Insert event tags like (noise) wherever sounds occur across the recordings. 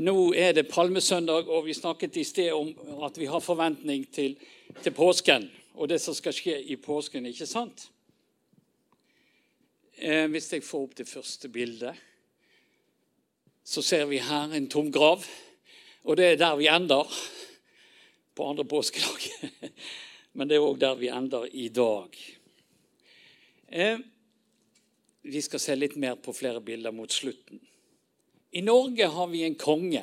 Nå er det palmesøndag, og vi snakket i sted om at vi har forventning til, til påsken og det som skal skje i påsken, ikke sant? Eh, hvis jeg får opp det første bildet, så ser vi her en tom grav. Og det er der vi ender på andre påskedag. (laughs) Men det er òg der vi ender i dag. Eh, vi skal se litt mer på flere bilder mot slutten. I Norge har vi en konge.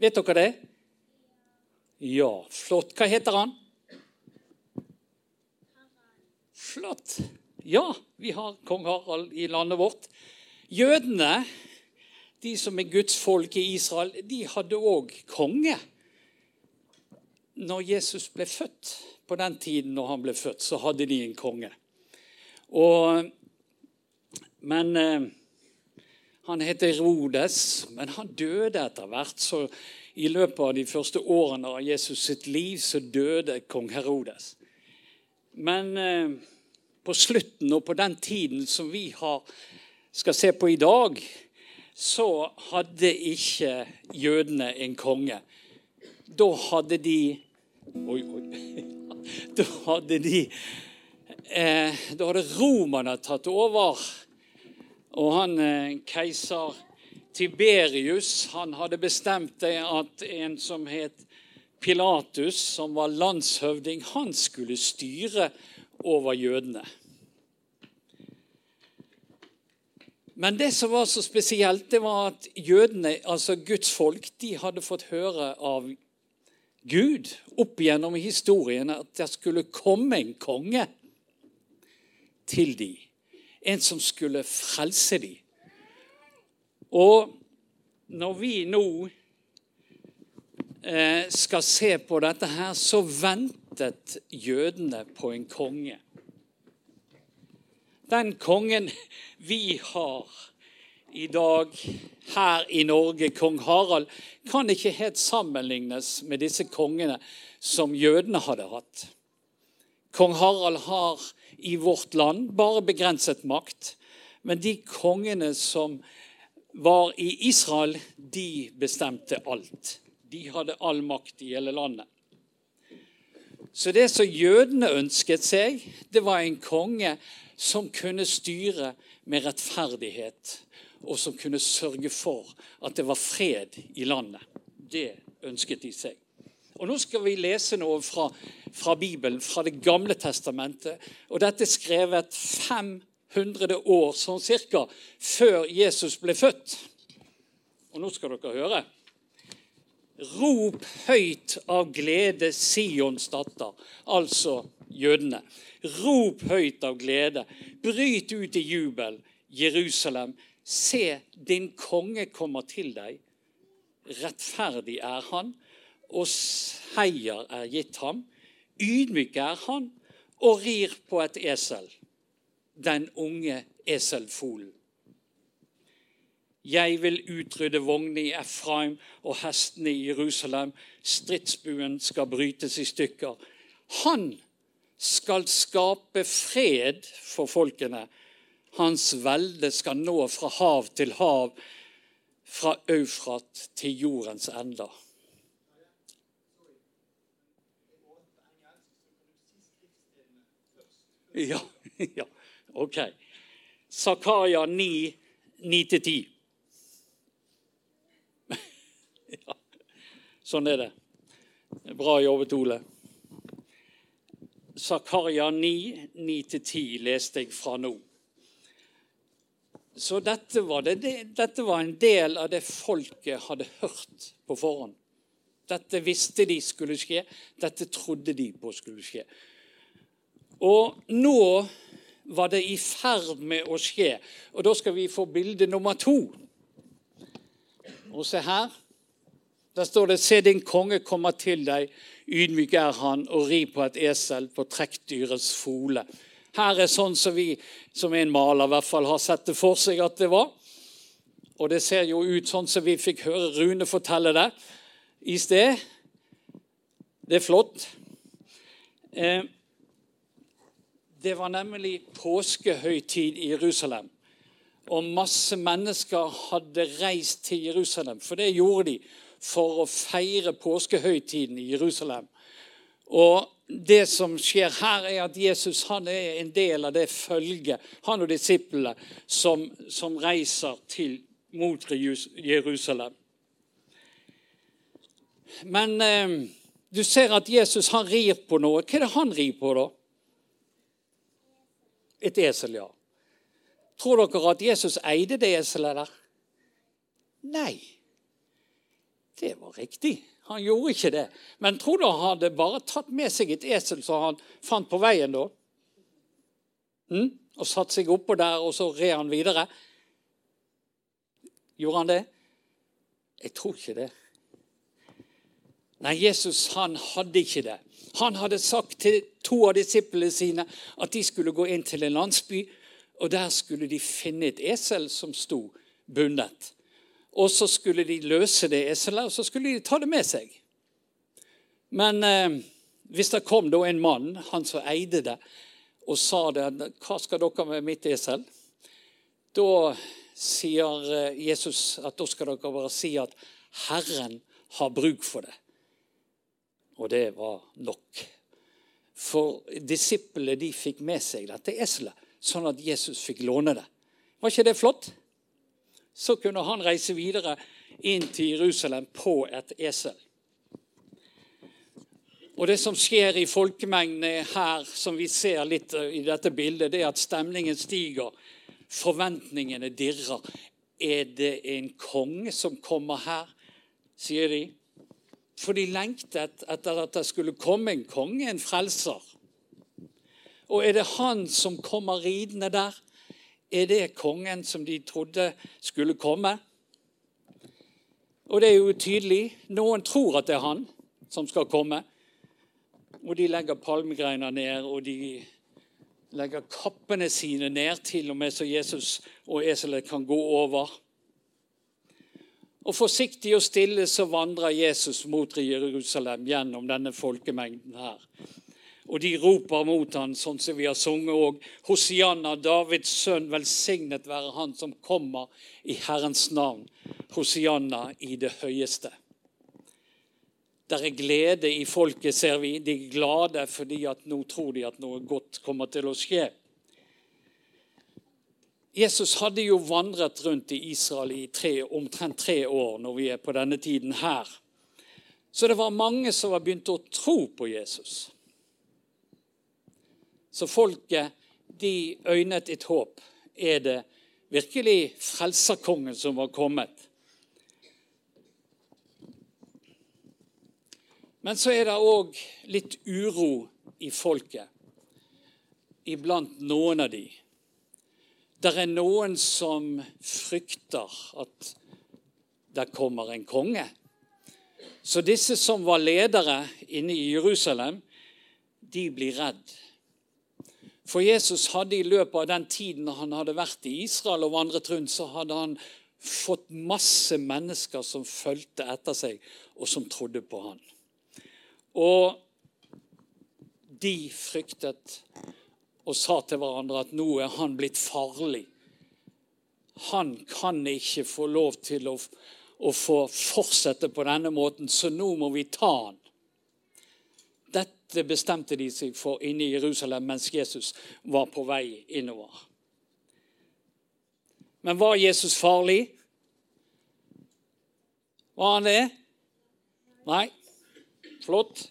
Vet dere det? Ja, flott. Hva heter han? Flott. Ja, vi har kong Harald i landet vårt. Jødene, de som er Guds folk i Israel, de hadde òg konge. Når Jesus ble født, på den tiden når han ble født, så hadde de en konge. Og, men eh, han heter Herodes, men han døde etter hvert. Så i løpet av de første årene av Jesus sitt liv så døde kong Herodes. Men eh, på slutten og på den tiden som vi har, skal se på i dag, så hadde ikke jødene en konge. Da hadde de Oi, oi. (laughs) Da hadde de eh, Da hadde romerne tatt over og han eh, keiser Tiberius han hadde bestemt at en som het Pilatus, som var landshøvding, han skulle styre over jødene. Men det som var så spesielt, det var at jødene, altså Guds folk, de hadde fått høre av Gud opp gjennom historien at det skulle komme en konge til dem en som skulle frelse dem. Og når vi nå eh, skal se på dette her, så ventet jødene på en konge. Den kongen vi har i dag her i Norge, kong Harald, kan ikke helt sammenlignes med disse kongene som jødene hadde hatt. Kong Harald har i vårt land, bare begrenset makt. Men de kongene som var i Israel, de bestemte alt. De hadde all makt i hele landet. Så det som jødene ønsket seg, det var en konge som kunne styre med rettferdighet, og som kunne sørge for at det var fred i landet. Det ønsket de seg. Og Nå skal vi lese noe fra, fra Bibelen, fra Det gamle testamentet. Og Dette er skrevet 500 år sånn cirka før Jesus ble født. Og nå skal dere høre. Rop høyt av glede, Sions datter, altså jødene. Rop høyt av glede. Bryt ut i jubel, Jerusalem. Se, din konge kommer til deg. Rettferdig er han og seier er gitt ham. Ydmyk er han og rir på et esel, den unge eselfolen. Jeg vil utrydde vognene i Efraim og hestene i Jerusalem. Stridsbuen skal brytes i stykker. Han skal skape fred for folkene. Hans velde skal nå fra hav til hav, fra Eufrat til jordens ender. (laughs) Ja, ja. ok. Zakaria 9, 9-10. (laughs) ja. Sånn er det. Bra jobbet, Ole. Zakaria 9, 9-10 leste jeg fra nå. Så dette var, det, dette var, en del av det folket hadde hørt på forhånd. Dette visste de skulle skje, dette trodde de på skulle skje. Og nå var det i ferd med å skje. Og da skal vi få bilde nummer to. Og se her. Der står det 'Se din konge kommer til deg, ydmyk er han, og ri på et esel, på trekkdyrets fole'. Her er sånn som vi, som en maler i hvert fall, har sett det for seg at det var. Og det ser jo ut sånn som vi fikk høre Rune fortelle det i sted. Det er flott. Eh, det var nemlig påskehøytid i Jerusalem. og masse mennesker hadde reist til Jerusalem. For det gjorde de for å feire påskehøytiden i Jerusalem. Og det som skjer her, er at Jesus han er en del av det følget, han og disiplene, som, som reiser til, mot Jerusalem. Men eh, du ser at Jesus han rir på noe. Hva er det han rir på, da? Et esel, ja. Tror dere at Jesus eide det eselet der? Nei. Det var riktig. Han gjorde ikke det. Men tror du han hadde bare tatt med seg et esel som han fant på veien da? Mm? Og satt seg oppå der, og så red han videre? Gjorde han det? Jeg tror ikke det. Nei, Jesus han hadde ikke det. Han hadde sagt til to av disiplene sine at de skulle gå inn til en landsby, og der skulle de finne et esel som sto bundet. Og så skulle de løse det eselet, og så skulle de ta det med seg. Men eh, hvis det kom da en mann, han som eide det, og sa det, 'Hva skal dere med mitt esel?' Da sier eh, Jesus at da skal dere bare si at 'Herren har bruk for det'. Og det var nok. For disiplene de fikk med seg dette eselet, sånn at Jesus fikk låne det. Var ikke det flott? Så kunne han reise videre inn til Jerusalem på et esel. Og Det som skjer i folkemengdene her, som vi ser litt i dette bildet, det er at stemningen stiger. Forventningene dirrer. Er det en konge som kommer her, sier de. For de lengtet etter at det skulle komme en konge, en frelser. Og er det han som kommer ridende der? Er det kongen som de trodde skulle komme? Og det er jo tydelig. Noen tror at det er han som skal komme. Og de legger palmegreiner ned, og de legger kappene sine ned, til og med så Jesus og eselet kan gå over. Og forsiktig og stille så vandrer Jesus mot Jerusalem gjennom denne folkemengden her. Og de roper mot ham, sånn som vi har sunget òg. Hosianna, Davids sønn, velsignet være han som kommer i Herrens navn. Hosianna i det høyeste. Der er glede i folket, ser vi. De er glade fordi at nå tror de at noe godt kommer til å skje. Jesus hadde jo vandret rundt i Israel i tre, omtrent tre år når vi er på denne tiden her. Så det var mange som var begynt å tro på Jesus. Så folket de øynet et håp. Er det virkelig frelserkongen som var kommet? Men så er det òg litt uro i folket, iblant noen av de. Det er noen som frykter at det kommer en konge. Så disse som var ledere inne i Jerusalem, de blir redd. For Jesus hadde i løpet av den tiden han hadde vært i Israel og vandret rundt, så hadde han fått masse mennesker som fulgte etter seg, og som trodde på han. Og de fryktet og sa til hverandre at nå er han blitt farlig. Han kan ikke få lov til å, å få fortsette på denne måten, så nå må vi ta han. Dette bestemte de seg for inne i Jerusalem mens Jesus var på vei innover. Men var Jesus farlig? Var han det? Nei. Flott.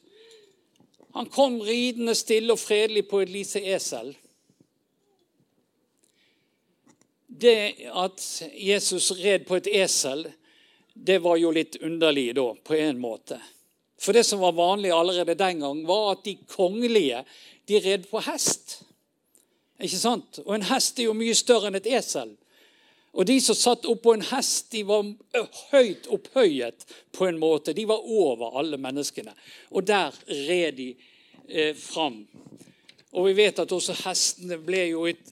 Han kom ridende stille og fredelig på et lite esel. Det at Jesus red på et esel, det var jo litt underlig da, på en måte. For det som var vanlig allerede den gang, var at de kongelige de red på hest. Ikke sant? Og en hest er jo mye større enn et esel. Og de som satt oppå en hest, de var høyt opphøyet på en måte. De var over alle menneskene. Og der red de eh, fram. Og vi vet at også hestene ble jo et,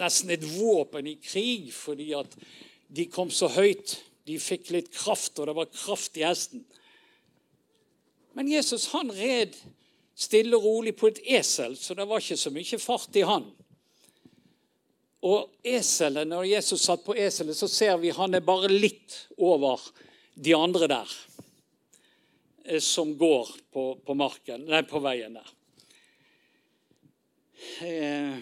nesten et våpen i krig fordi at de kom så høyt. De fikk litt kraft, og det var kraft i hesten. Men Jesus han red stille og rolig på et esel, så det var ikke så mye fart i han. Og eselet, når Jesus satt på eselet, så ser vi han er bare litt over de andre der eh, som går på, på marken, nei, på veien der. Eh,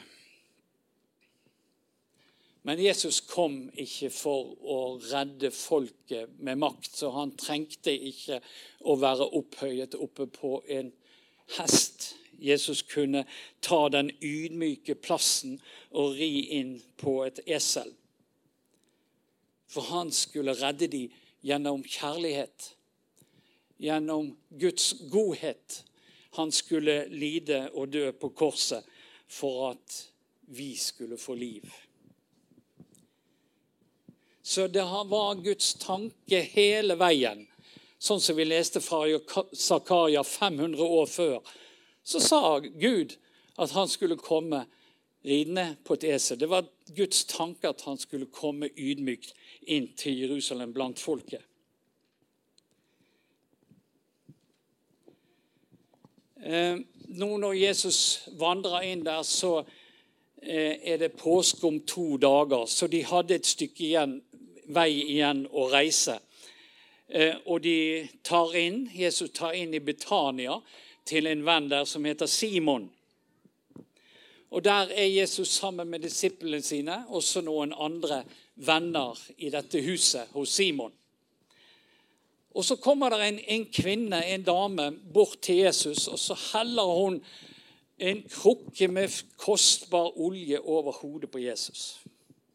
men Jesus kom ikke for å redde folket med makt, så han trengte ikke å være opphøyet oppe på en hest. Jesus kunne ta den ydmyke plassen og ri inn på et esel. For han skulle redde dem gjennom kjærlighet, gjennom Guds godhet. Han skulle lide og dø på korset for at vi skulle få liv. Så det var Guds tanke hele veien, sånn som vi leste fra Zakaria 500 år før så sa Gud at han skulle komme ridende på et esel. Det var Guds tanke at han skulle komme ydmykt inn til Jerusalem blant folket. Eh, nå når Jesus vandrer inn der, så eh, er det påske om to dager. Så de hadde et stykke igjen, vei igjen å reise. Eh, og de tar inn, Jesus tar inn i Betania til en venn der som heter Simon. Og Der er Jesus sammen med disiplene sine, også noen andre venner i dette huset hos Simon. Og Så kommer det en, en kvinne, en dame, bort til Jesus, og så heller hun en krukke med kostbar olje over hodet på Jesus.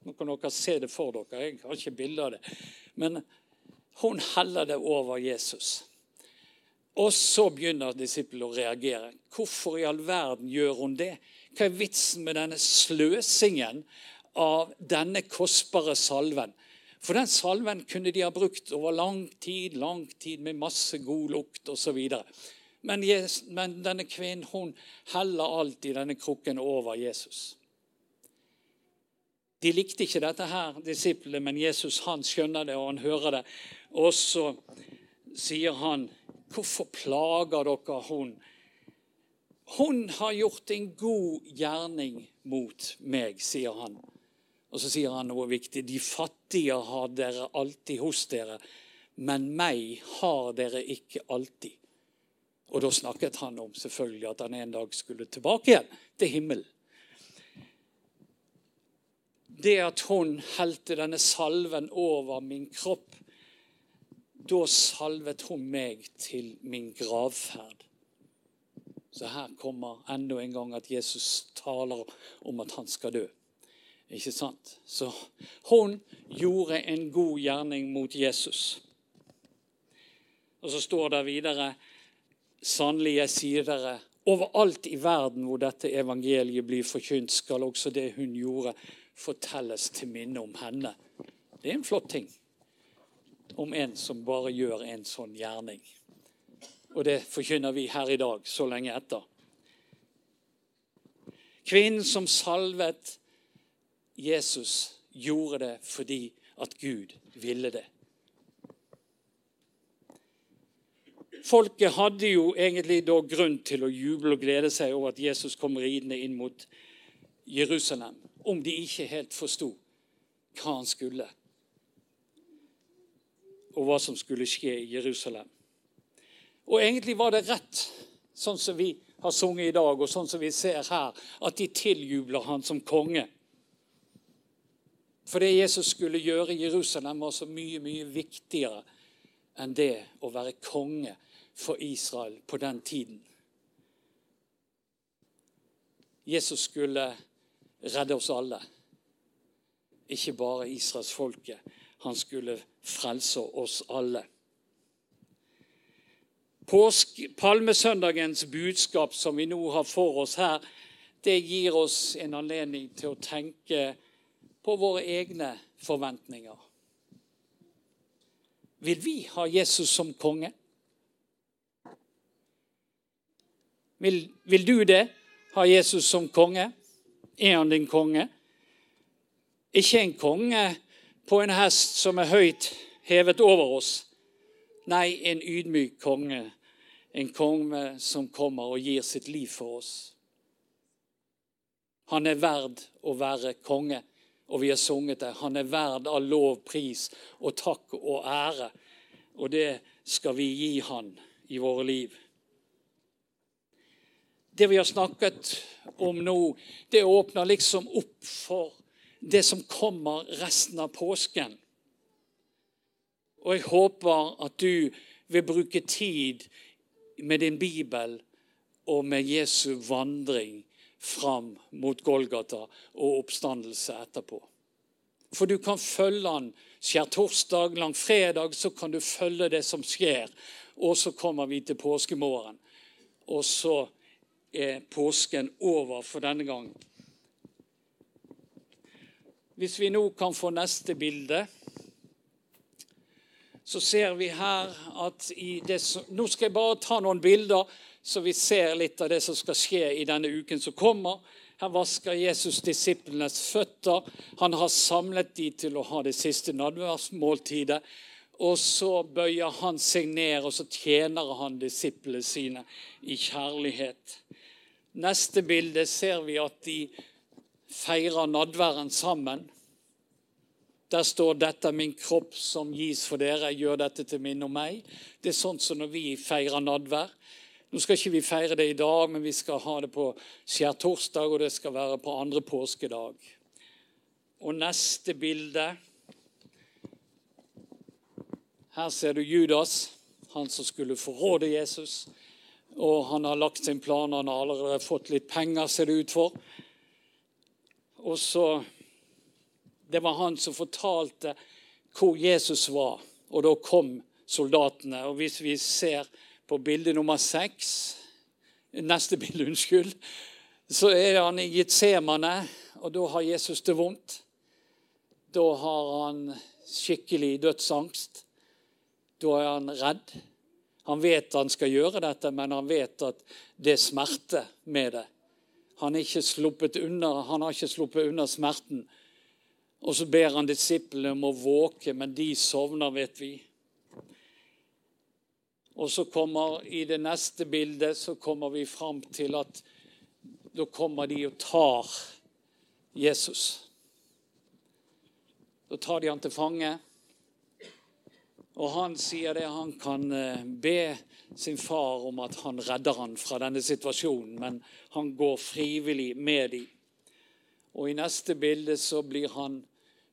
Nå kan dere se det for dere. Jeg har ikke bilde av det. Men hun heller det over Jesus. Og så begynner disiplene å reagere. Hvorfor i all verden gjør hun det? Hva er vitsen med denne sløsingen av denne kostbare salven? For den salven kunne de ha brukt over lang tid, lang tid med masse god lukt osv. Men, men denne kvinnen hun heller alltid denne krukken over Jesus. De likte ikke dette her, disiplene, men Jesus han skjønner det, og han hører det. Og så sier han 'Hvorfor plager dere hun?' Hun har gjort en god gjerning mot meg, sier han. Og så sier han noe viktig. De fattige har dere alltid hos dere, men meg har dere ikke alltid. Og da snakket han om selvfølgelig at han en dag skulle tilbake igjen til himmelen. Det at hun helte denne salven over min kropp, da salvet hun meg til min gravferd. Så her kommer enda en gang at Jesus taler om at han skal dø. Ikke sant? Så hun gjorde en god gjerning mot Jesus. Og så står det videre Sannelig, jeg sier dere, overalt i verden hvor dette evangeliet blir forkynt, skal også det hun gjorde, fortelles til minne om henne. Det er en flott ting om en som bare gjør en sånn gjerning. Og det forkynner vi her i dag, så lenge etter. Kvinnen som salvet Jesus, gjorde det fordi at Gud ville det. Folket hadde jo egentlig da grunn til å juble og glede seg over at Jesus kom ridende inn mot Jerusalem, om de ikke helt forsto hva han skulle og hva som skulle skje i Jerusalem. Og egentlig var det rett, sånn som vi har sunget i dag, og sånn som vi ser her, at de tiljubler han som konge. For det Jesus skulle gjøre i Jerusalem, var så mye, mye viktigere enn det å være konge for Israel på den tiden. Jesus skulle redde oss alle, ikke bare Israels folke. Han skulle frelse oss alle. Påsk, palmesøndagens budskap som vi nå har for oss her, det gir oss en anledning til å tenke på våre egne forventninger. Vil vi ha Jesus som konge? Vil, vil du det? Ha Jesus som konge? Er han din konge? Ikke en konge på en hest som er høyt hevet over oss. Nei, en ydmyk konge. En konge som kommer og gir sitt liv for oss. Han er verd å være konge Og vi har sunget det. Han er verd av lov, pris og takk og ære. Og det skal vi gi han i våre liv. Det vi har snakket om nå, det åpner liksom opp for det som kommer resten av påsken. Og jeg håper at du vil bruke tid med din bibel og med Jesu vandring fram mot Golgata og oppstandelse etterpå. For du kan følge han skjærtorsdag, langfredag, så kan du følge det som skjer. Og så kommer vi til påskemorgen. Og så er påsken over for denne gang. Hvis vi nå kan få neste bilde så ser vi her at det Nå skal jeg bare ta noen bilder, så vi ser litt av det som skal skje i denne uken som kommer. Her vasker Jesus disiplenes føtter. Han har samlet de til å ha det siste nadværsmåltidet. Og så bøyer han seg ned, og så tjener han disiplene sine i kjærlighet. Neste bilde ser vi at de feirer nadværen sammen. Der står 'Dette er min kropp som gis for dere. Gjør dette til minne om meg'. Det er sånn som når vi feirer nadvær. Nå skal ikke vi feire det i dag, men vi skal ha det på skjærtorsdag, og det skal være på andre påskedag. Og neste bilde Her ser du Judas, han som skulle forråde Jesus. Og han har lagt sin plan, han har allerede fått litt penger, ser det ut for. Og så det var han som fortalte hvor Jesus var. Og da kom soldatene. Og hvis vi ser på bilde nummer seks Neste bilde, unnskyld. Så er han i Getsemane, og da har Jesus det vondt. Da har han skikkelig dødsangst. Da er han redd. Han vet han skal gjøre dette, men han vet at det er smerte med det. Han, unna, han har ikke sluppet unna smerten. Og så ber han disiplene om å våke, men de sovner, vet vi. Og så kommer I det neste bildet så kommer vi fram til at da kommer de og tar Jesus. Da tar de han til fange. Og han sier det han kan eh, be sin far om at han redder han fra denne situasjonen, men han går frivillig med dem. Og i neste bilde så blir han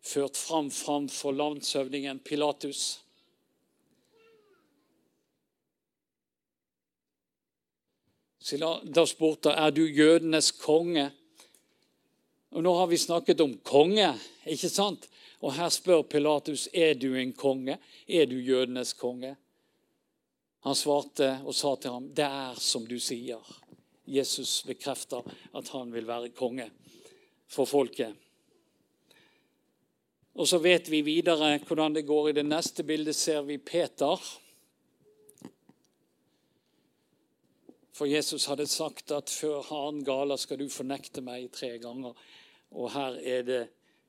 ført fram framfor landshøvdingen Pilatus. Da spurte er du jødenes konge. Og Nå har vi snakket om konge, ikke sant? Og her spør Pilatus er du en konge. Er du jødenes konge? Han svarte og sa til ham det er som du sier. Jesus bekrefter at han vil være konge for folket. Og så vet vi videre hvordan det går. I det neste bildet ser vi Peter. For Jesus hadde sagt at før haren galer skal du fornekte meg tre ganger. Og her er det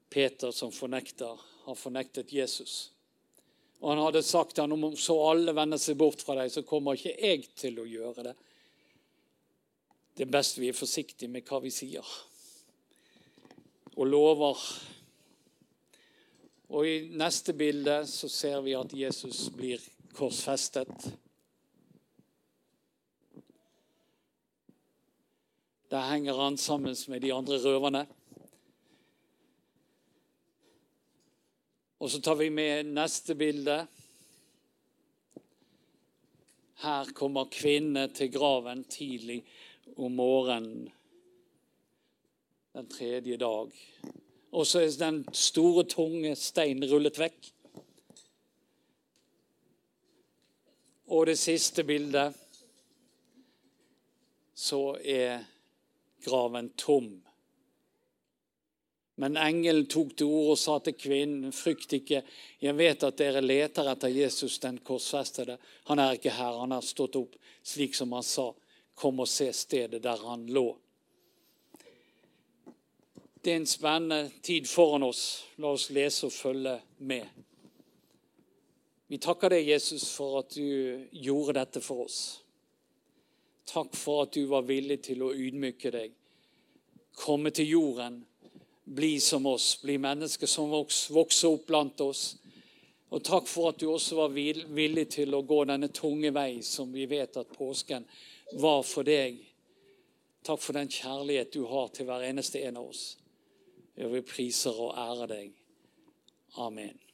Peter som fornekter, har fornektet Jesus. Og han hadde sagt til ham om så alle vender seg bort fra deg, så kommer ikke jeg til å gjøre det. Det er best vi er forsiktige med hva vi sier. Og lover og I neste bilde så ser vi at Jesus blir korsfestet. Der henger han sammen med de andre røverne. Og så tar vi med neste bilde. Her kommer kvinnene til graven tidlig om morgenen den tredje dag og så er den store, tunge steinen rullet vekk. Og det siste bildet så er graven tom. Men engelen tok til orde og sa til kvinnen, frykt ikke, jeg vet at dere leter etter Jesus, den korsfestede. Han er ikke her, han har stått opp, slik som han sa. Kom og se stedet der han lå. Det er en spennende tid foran oss. La oss lese og følge med. Vi takker deg, Jesus, for at du gjorde dette for oss. Takk for at du var villig til å ydmyke deg, komme til jorden, bli som oss, bli mennesker som vokser opp blant oss. Og takk for at du også var villig til å gå denne tunge vei som vi vet at påsken var for deg. Takk for den kjærlighet du har til hver eneste en av oss. Vi priser og ærer deg. Amen.